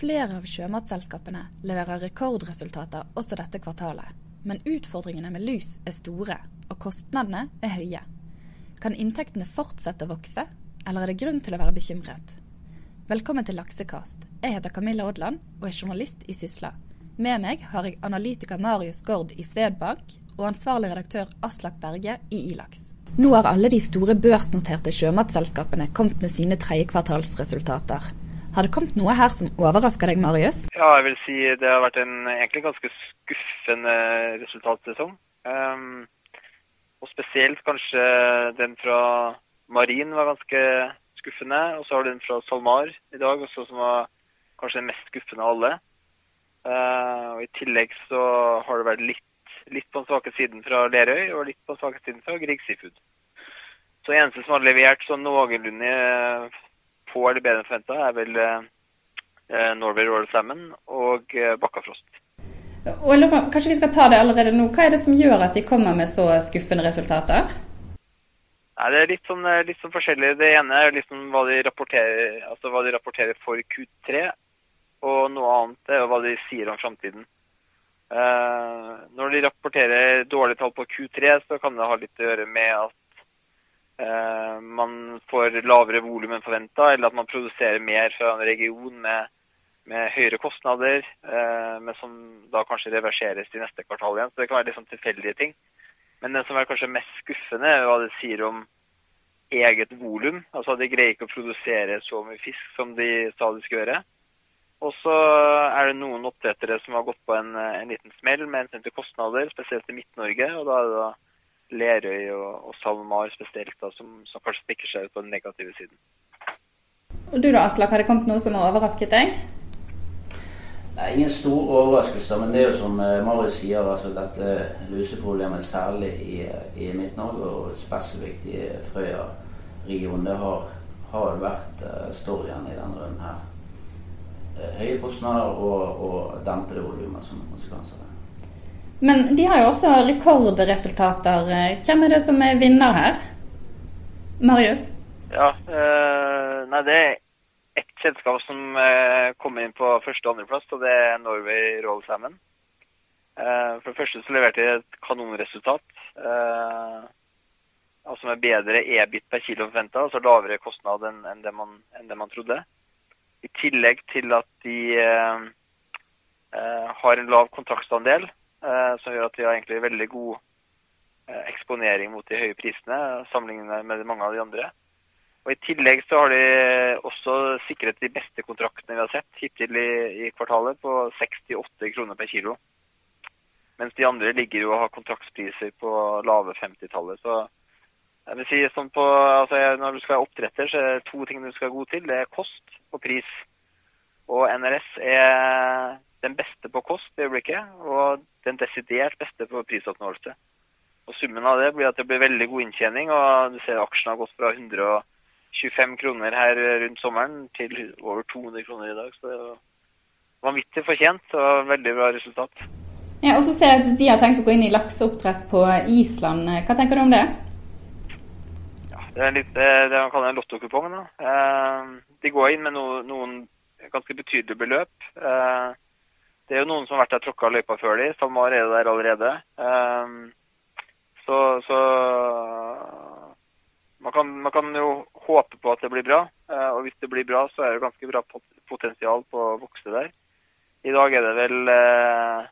Flere av sjømatselskapene leverer rekordresultater også dette kvartalet. Men utfordringene med lus er store, og kostnadene er høye. Kan inntektene fortsette å vokse, eller er det grunn til å være bekymret? Velkommen til Laksekast. Jeg heter Camilla Odland og er journalist i Sysla. Med meg har jeg analytiker Marius Gaard i Svedbank og ansvarlig redaktør Aslak Berge i Ilaks. Nå har alle de store børsnoterte sjømatselskapene kommet med sine tredjekvartalsresultater. Har det kommet noe her som overrasker deg, Marius? Ja, jeg vil si det har vært en egentlig ganske skuffende resultatsesong. Um, og spesielt kanskje den fra Marin var ganske skuffende. Og så har du den fra SalMar i dag også, som var kanskje den mest skuffende av alle. Uh, og I tillegg så har det vært litt, litt på den svake siden fra Lerøy og litt på den svake siden fra Grieg Seafood. Så eneste som har levert sånn noenlunde på eller bedre enn forventa, er vel eh, Norway Royal Salmon og eh, Bakkafrost. Og Kanskje vi skal ta det allerede nå. Hva er det som gjør at de kommer med så skuffende resultater? Nei, Det er litt sånn, eh, litt sånn forskjellig. Det ene er liksom hva de altså hva de rapporterer for Q3. Og noe annet er hva de sier om framtiden. Uh, når de rapporterer dårlige tall på Q3, så kan det ha litt å gjøre med at Eh, man får lavere volum enn forventa, eller at man produserer mer fra en region med, med høyere kostnader, eh, men som da kanskje reverseres i neste kvartal igjen. Så det kan være litt sånn tilfeldige ting. Men det som er kanskje mest skuffende, er hva det sier om eget volum. Altså de greier ikke å produsere så mye fisk som de sa de skulle gjøre. Og så er det noen oppdrettere som har gått på en, en liten smell med hensyn til kostnader, spesielt i Midt-Norge. og da er det da Lerøy og, og SalMar spesielt, da, som, som, kanskje stikker seg ut på den negative siden. Og Du da, Aslak, har det kommet noe som har overrasket deg? Nei, Ingen store overraskelser, men det er jo som eh, Marius sier, altså dette luseproblemet særlig i, i Midt-Norge og spesifikt i Frøya-regionen, det har, har, vært uh, storyen i denne runden her. Uh, høye kostnader og, og dempede volumer som konsekvenser. Men de har jo også rekordresultater. Hvem er det som er vinner her? Marius? Ja, øh, nei, det er ett selskap som øh, kommer inn på første- og andreplass, og det er Norway Roll Salmon. Uh, for det første så leverte de et kanonresultat. Uh, altså med bedre EBIT per kilo forventa, altså lavere kostnad enn, enn, det man, enn, det man, trodde. I tillegg til at de uh, har en lav kontraktsandel, Eh, som gjør at de har egentlig veldig god eh, eksponering mot de høye prisene sammenlignet med mange av de andre. Og I tillegg så har de også sikret de beste kontraktene vi har sett hittil i, i kvartalet, på 68 kroner per kilo. Mens de andre ligger jo og har kontraktspriser på lave 50-tallet. Så jeg vil si sånn på, altså Når du skal være oppdretter, så er det to ting du skal gå til. Det er kost og pris. Og NRS er den beste på kost i øyeblikket, og den desidert beste på prisoppnåelse. Og Summen av det blir at det blir veldig god inntjening, og du ser aksjen har gått fra 125 kroner her rundt sommeren til over 200 kroner i dag. Så det er vanvittig fortjent og veldig bra resultat. Ja, og så ser jeg at De har tenkt å gå inn i lakseoppdrett på Island. Hva tenker du om det? Ja, Det er litt det man kaller en lottokupong. Eh, de går inn med noen ganske betydelige beløp. Eh, det er jo noen som har vært der tråkka løypa før de. SalMar er der allerede. Um, så, så man, kan, man, kan, jo håpe på at det blir bra. Uh, og hvis det blir bra, så er det ganske bra potensial på å vokse der. I dag er det vel uh,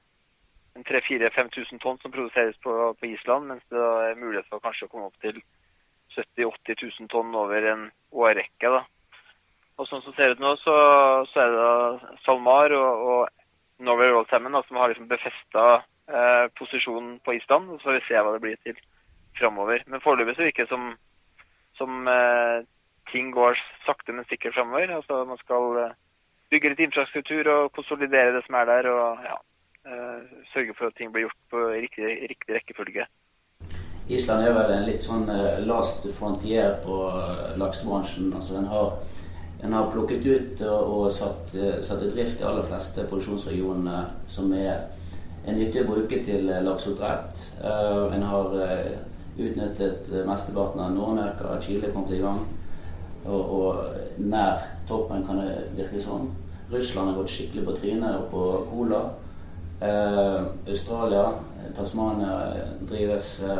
3000-5000 tonn som produseres på, på, Island, mens det er mulighet for kanskje å komme opp til 70 000-80 000 tonn over en årrekke. da. Og sånn som ser ut nå, så, så er det SalMar og, og Norway Roll Salmon, som har liksom befesta eh, posisjonen på Island. Så får vi se hva det blir til framover. Men foreløpig så virker det som, som eh, ting går sakte, men sikkert framover. Altså man skal eh, bygge litt infrastruktur og konsolidere det som er der. og ja, eh, sørge for at ting blir gjort på riktig, riktig rekkefølge. Island er vel en litt sånn uh, last frontier på laksebransjen. Altså Den har en har plukket ut og, og satt, eh, satt, i drift de aller fleste produksjonsregionene som er, er nyttige å bruke til eh, lakseoppdrett. Uh, en har uh, utnyttet mesteparten av Nord-Amerika. Chile kom til i gang. Og, og, nær toppen, kan det virke sånn. Russland har gått skikkelig på trynet på cola. Uh, Australia, Tasmania drives eh,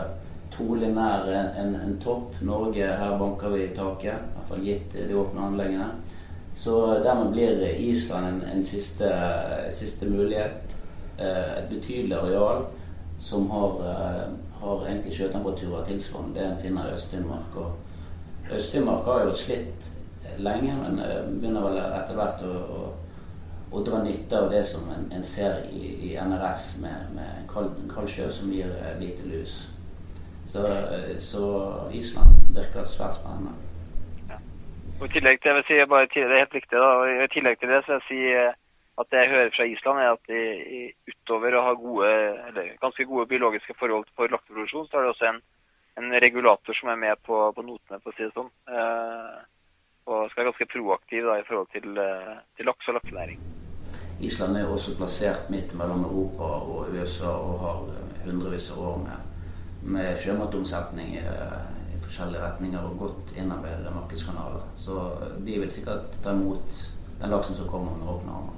trolig nær en, en, topp. Norge, her banker vi i taket. I hvert fall gitt de åpne anleggene. Så dermed blir Island en, en siste, siste, mulighet. Eh, et betydelig areal som har, eh, har egentlig sjøtemperaturer tilsvarende det en finner i Øst-Finnmark. Og Øst-Finnmark har jo slitt lenge, men eh, begynner vel etter hvert å, å, å, dra nytte av det som en, en ser i, i, NRS med, med kald, kald, sjø som gir eh, lite lus. Så, så, Island virker svært spennende. Ja. Og i tillegg til, jeg vil si, bare, det er helt riktig da, og i tillegg til det så jeg si at det jeg hører fra Island, er at de, utover å ha gode, eller ganske gode biologiske forhold for lakseproduksjon, så er det også en, en regulator som er med på, på notene, for å si det sånn. Eh, og skal være ganske proaktiv da, i forhold til, eh, til laks og laksenæring. Island er også plassert midt mellom Europa og USA og har hundrevis av år med, med sjømatomsetning i, i, forskjellige retninger og godt innarbeidede markedskanaler. Så de vil sikkert ta imot den laksen som kommer med åpne armer.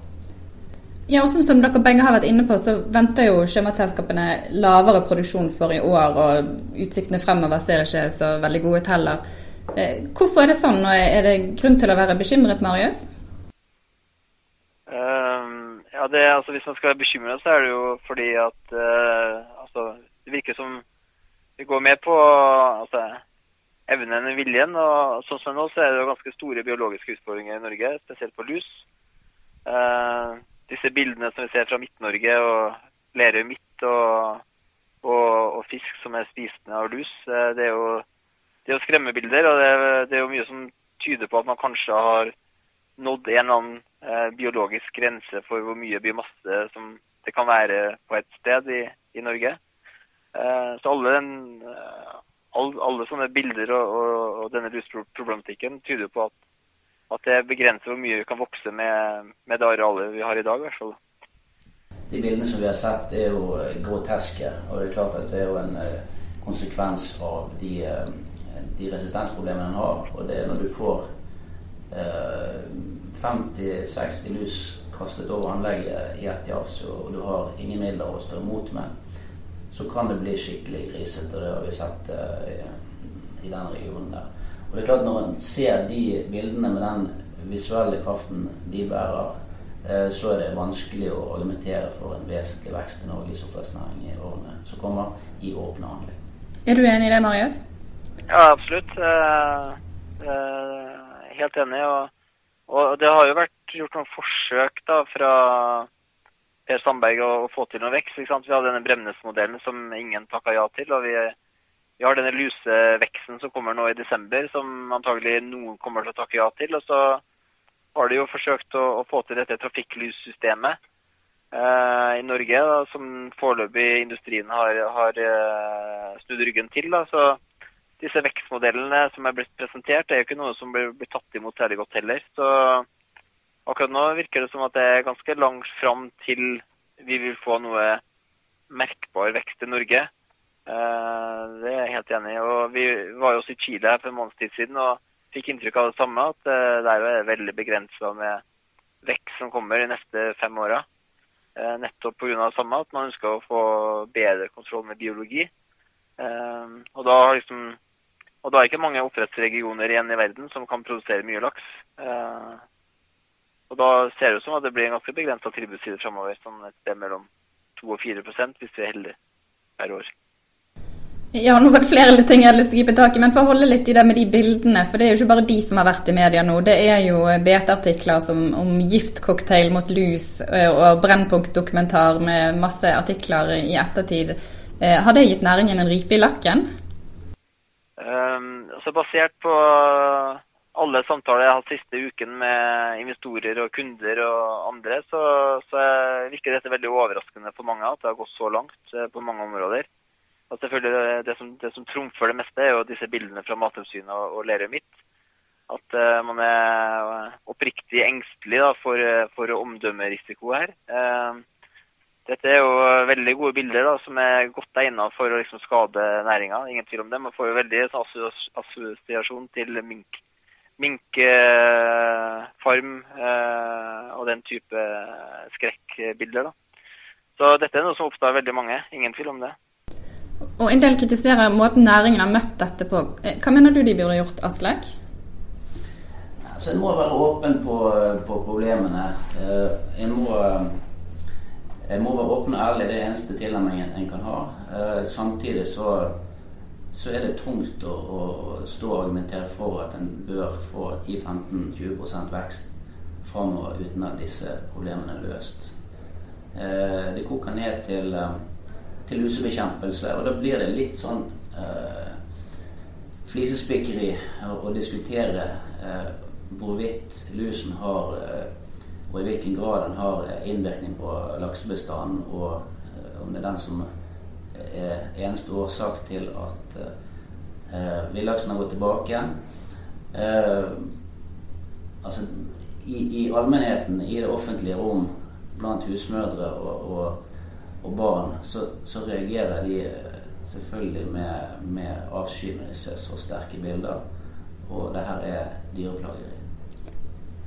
Ja, og Som dere begge har vært inne på, så venter jo sjømatselskapene lavere produksjon for i år, og utsiktene fremover ser ikke så veldig gode ut heller. Eh, hvorfor er det sånn, og er det grunn til å være bekymret, Marius? Um, ja, det, altså Hvis man skal være bekymret, så er det jo fordi at uh, altså, det virker som vi går med på altså, evnen og viljen. og Sånn som nå så er det jo ganske store biologiske utfordringer i Norge, spesielt på lus. Uh, disse bildene som vi ser fra Midt-Norge og Lerøy midt og, og, og, fisk som er spisende av lus, eh, det er jo, det er jo skremmebilder. Og det, det, er jo mye som tyder på at man kanskje har nådd en eller annen eh, biologisk grense for hvor mye biomasse som det kan være på et sted i, i Norge. Eh, så alle, den, eh, alle, sånne bilder og, og, og denne lusproblematikken tyder på at at det begrenser hvor mye vi kan vokse med, med det arealet vi har i dag. hvert fall. De bildene som vi har sett, er jo eh, groteske. Og det er klart at det er jo en konsekvens av de, de resistensproblemene en har. Og det er når du får eh, 50-60 lus kastet over anlegget i ett jafs, og du har ingen midler å stå imot med, så kan det bli skikkelig grisete. Det har vi sett uh, i den regionen der. Og det er klart Når en ser de bildene med den visuelle kraften de bærer, uh, så er det vanskelig å argumentere for en vesentlig vekst i Norges oppdrettsnæring i årene som kommer, i åpne anlegg. Er du enig i det, Marius? Ja, absolutt. Uh, eh, helt enig. Og, og, det har jo vært gjort noen forsøk da fra Per Sandberg å, få til noe vekst. Vi hadde denne Bremnes-modellen som ingen takka ja til. og vi vi har denne luseveksten som kommer nå i desember, som antagelig noen kommer til å takke ja til. Og så har de jo forsøkt å, å få til dette trafikklyssystemet eh, i Norge, da, som foreløpig industrien har, har eh, snudd ryggen til. Da. Så disse vekstmodellene som er blitt presentert, er jo ikke noe som blir, blir tatt imot særlig godt heller. Så akkurat nå virker det som at det er ganske langt fram til vi vil få noe merkbar vekst i Norge. Eh, det er jeg helt enig i. Og vi var jo også i Chile for en måneds tid siden og fikk inntrykk av det samme, at eh, det er jo veldig begrensa med vekst som kommer de neste fem åra. Eh, nettopp pga. det samme, at man ønsker å få bedre kontroll med biologi. Og da, liksom, og da er ikke mange oppdrettsregioner igjen i verden som kan produsere mye laks. Og da ser det ut som at det blir en ganske begrensa tilbudsside framover. Sånn et sted mellom 2 og 4 hvis vi er heldige per år. Ja, nå var det flere ting jeg hadde lyst til å gripe tak i, men for å holde litt i det med de bildene. For det er jo ikke bare de som har vært i media nå. Det er jo BT-artikler om giftcocktail mot lus og Brennpunkt-dokumentar med masse artikler i ettertid. Har det gitt næringen en ripe i lakken? Um, altså Basert på alle samtaler jeg har hatt siste uken med investorer og kunder og andre, så, så virker dette veldig overraskende for mange at det har gått så langt eh, på mange områder. Og selvfølgelig Det som, det som trumfer det meste, er jo disse bildene fra Mattilsynet og, og Lerøy Midt. At uh, man er oppriktig engstelig da, for, for omdømmerisiko her. Uh, dette er jo veldig gode bilder da, som er godt egnet for å liksom, skade næringa. Ingen tvil om det. Man får jo veldig assosiasjon til mink, Minkfarm uh, og den type skrekkbilder. da. Så dette er noe som opptar veldig mange, ingen tvil om det. Og En del kritiserer måten næringen har møtt dette på. Hva mener du de burde gjort, Aslak? Altså, en må være åpen på, på problemene. En må en må være åpen og ærlig, det er eneste tilnærmingen en kan ha. Eh, samtidig så, så, er det tungt å, å, stå og argumentere for at en bør få 10-15-20 vekst framover uten at disse problemene er løst. Eh, det koker ned til, eh, til lusebekjempelse, og da blir det litt sånn eh, flisespikkeri å, diskutere eh, hvorvidt lusen har eh, og i hvilken grad den har innvirkning på laksebestanden, og eh, om det er den som er eneste årsak til at eh, villaksen har gått tilbake igjen. Eh, altså, i, i, allmennheten, i det offentlige rom, blant husmødre og, og, og barn, så, så, reagerer de eh, selvfølgelig med, med avsky med disse så sterke bilder. Og det her er dyreplageri.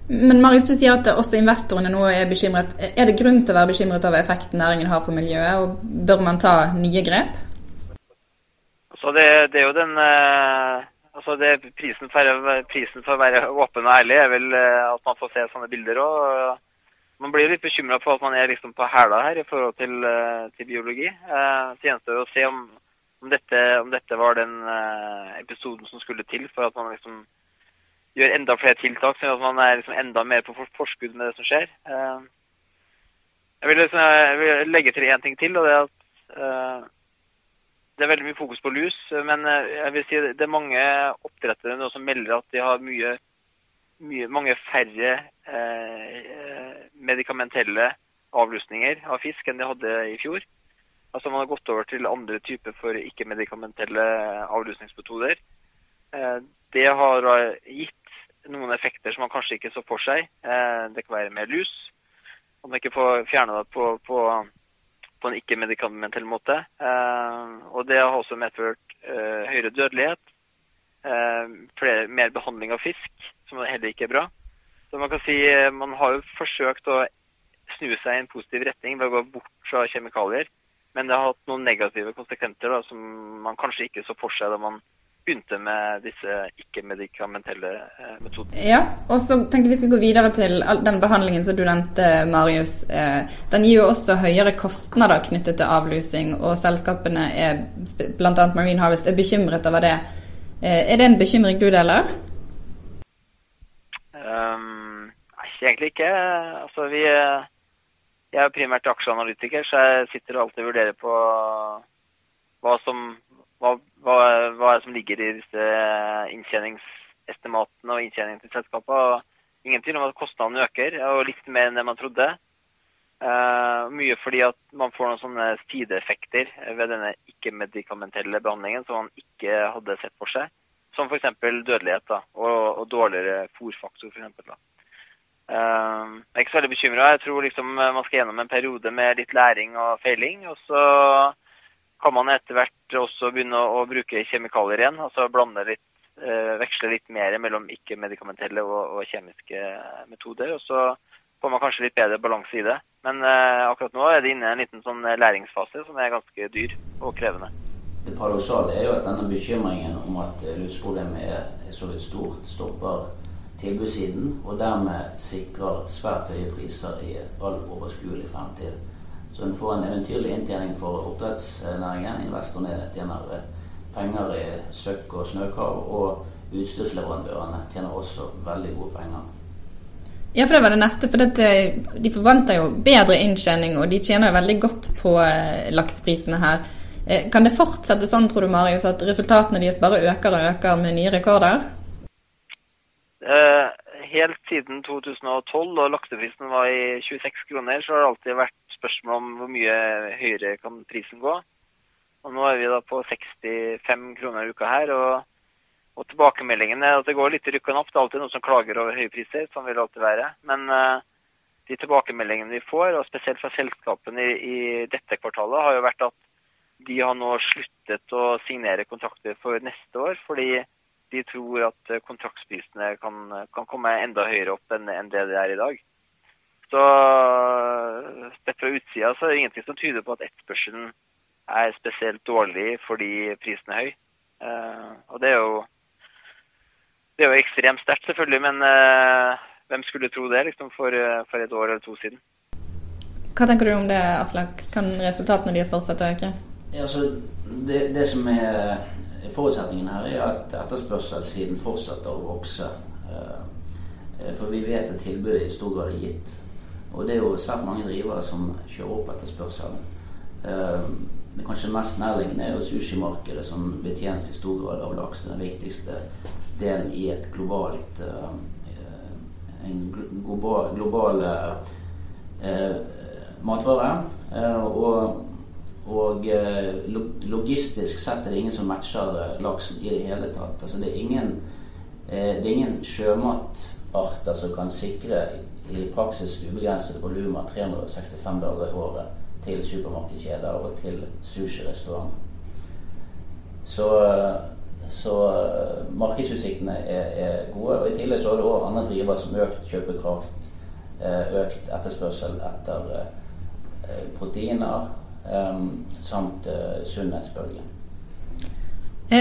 Men Marius, du sier at også investorene nå er bekymret. Er det grunn til å være bekymret over effekten næringen har på miljøet, og bør man ta nye grep? Altså det, det, er jo den eh, altså det, prisen, for, prisen, for, å være åpen og ærlig er vel eh, at man får se sånne bilder òg. Man blir litt bekymra for at man er liksom på hæla her i forhold til, eh, til biologi. Så gjenstår det å se om, om, dette, om, dette, var den episoden som skulle til for at man liksom gjør enda flere tiltak, sånn at man er liksom enda mer på forskudd med det som skjer. Eh, jeg vil, liksom, jeg vil legge til én ting til, og det er at uh, det er veldig mye fokus på lus. Men uh, jeg vil si det er mange oppdrettere nå som melder at de har mye, mye mange færre medikamentelle avlusninger av fisk enn de hadde i fjor. Altså Man har gått over til andre typer for ikke-medikamentelle avlusningsmetoder. Det har gitt noen effekter som man kanskje ikke så for seg. Eh, det kan være mer lus. Om man ikke får fjerna det på, på, på en ikke-medikamentell måte. Eh, og det har også medført eh, høyere dødelighet. Flere, mer behandling av fisk, som heller ikke er bra. Så man kan si man har jo forsøkt å snu seg i en positiv retning ved å gå bort fra kjemikalier. Men det har hatt noen negative konsekvenser da, som man kanskje ikke så for seg da man begynte med disse ikke-medikamentelle eh, metodene. Ja, og så tenkte vi skulle gå videre til den behandlingen som du nevnte, Marius. Eh, den gir jo også høyere kostnader knyttet til avlusing, og selskapene, er, bl.a. Marine Harvest, er bekymret over det. Eh, er det en bekymring du deler? Um, egentlig ikke. Altså, vi, jeg er primært aksjeanalytiker, så jeg sitter og alltid vurderer på hva som hva, hva, hva, er det som ligger i disse inntjeningsestimatene og inntjeningen til selskapene. Ingen tvil om at kostnadene øker, og litt mer enn det man trodde. Uh, mye fordi at man får noen sånne sideeffekter ved denne ikke-medikamentelle behandlingen som man ikke hadde sett for seg. Som f.eks. dødelighet da, og, og dårligere fòrfaktor. For eksempel. Uh, jeg er ikke så veldig bekymra. Jeg tror liksom man skal gjennom en periode med litt læring og feiling. Og så kan man etter hvert også begynne å bruke kjemikalier igjen. Altså blande litt, eh, veksle litt mer mellom ikke-medikamentelle og, og, kjemiske metoder. Og så får man kanskje litt bedre balanse i det. Men eh, akkurat nå er det inne i en liten sånn læringsfase som er ganske dyr og krevende. Det paradoksale er jo at denne bekymringen om at luseproblemet er, er så vidt stort, stopper tilbudssiden, og dermed sikrer svært høye priser i all overskuelig fremtid. Så en får en eventyrlig inntjening for oppdrettsnæringen. Investorene tjener eh, penger i søkk og snøkrav, og utstyrsleverandørene tjener også veldig gode penger. Ja, for det var det neste. For dette, de forventer jo bedre inntjening, og de tjener jo veldig godt på laksprisene lakseprisene her. Eh, kan det fortsette sånn, tror du Marius, at resultatene deres bare øker og øker med nye rekorder? Helt siden 2012, da lakseprisen var i 26 kroner, så har det alltid vært spørsmål om hvor mye høyere kan prisen gå. Og Nå er vi da på 65 kroner i uka her. og, og Tilbakemeldingene er at det går litt i rykk og. Det er alltid noen som klager over høye priser, sånn vil det alltid være. Men uh, de tilbakemeldingene vi får, og spesielt fra selskapene i, i, dette kvartalet, har jo vært at de har nå sluttet å signere kontrakter for neste år. fordi de tror at eh, kontraktsprisene kan, kan komme enda høyere opp enn, enn det det er i dag. Så sett fra utsida så er det ingenting som tyder på at etterspørselen er spesielt dårlig fordi prisen er høy. Uh, og det er jo det er jo ekstremt sterkt, selvfølgelig, men uh, hvem skulle tro det liksom for, for, et år eller to siden? Hva tenker du om det, Aslak? Kan resultatene deres fortsette å øke? Ja, altså, det, det, som er forutsetningen her, er at etterspørselssiden fortsetter å vokse. Uh, for vi vet at tilbudet i stor grad er gitt. Og det er jo svært mange drivere som kjører opp etterspørselen. Eh, det kanskje mest nærliggende er jo sushimarkedet, som betjenes i stor grad av laks. Den viktigste delen i et globalt eh, en global, global eh, matvare. og, og logistisk sett er det ingen som matcher laksen i det hele tatt. Altså det er ingen, det er ingen sjømatarter som kan sikre i praksis ubegrensede volumer 365 dager i året til supermarkedskjeder og til sushirestauranter. Så, så markedsutsiktene er, er, gode. og I tillegg så er det òg andre drivere som økt kjøpekraft, eh, økt etterspørsel etter eh, proteiner samt sunnhetsbølgen.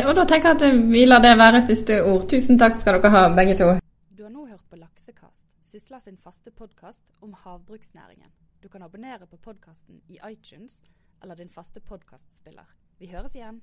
Og da tenker jeg at vi lar det være siste ord. Tusen takk skal dere ha, begge to. Du har nå hørt på Laksekast, Sysla sin faste podkast om havbruksnæringen. Du kan abonnere på podkasten i iTunes eller din faste podkastspiller. Vi høres igjen.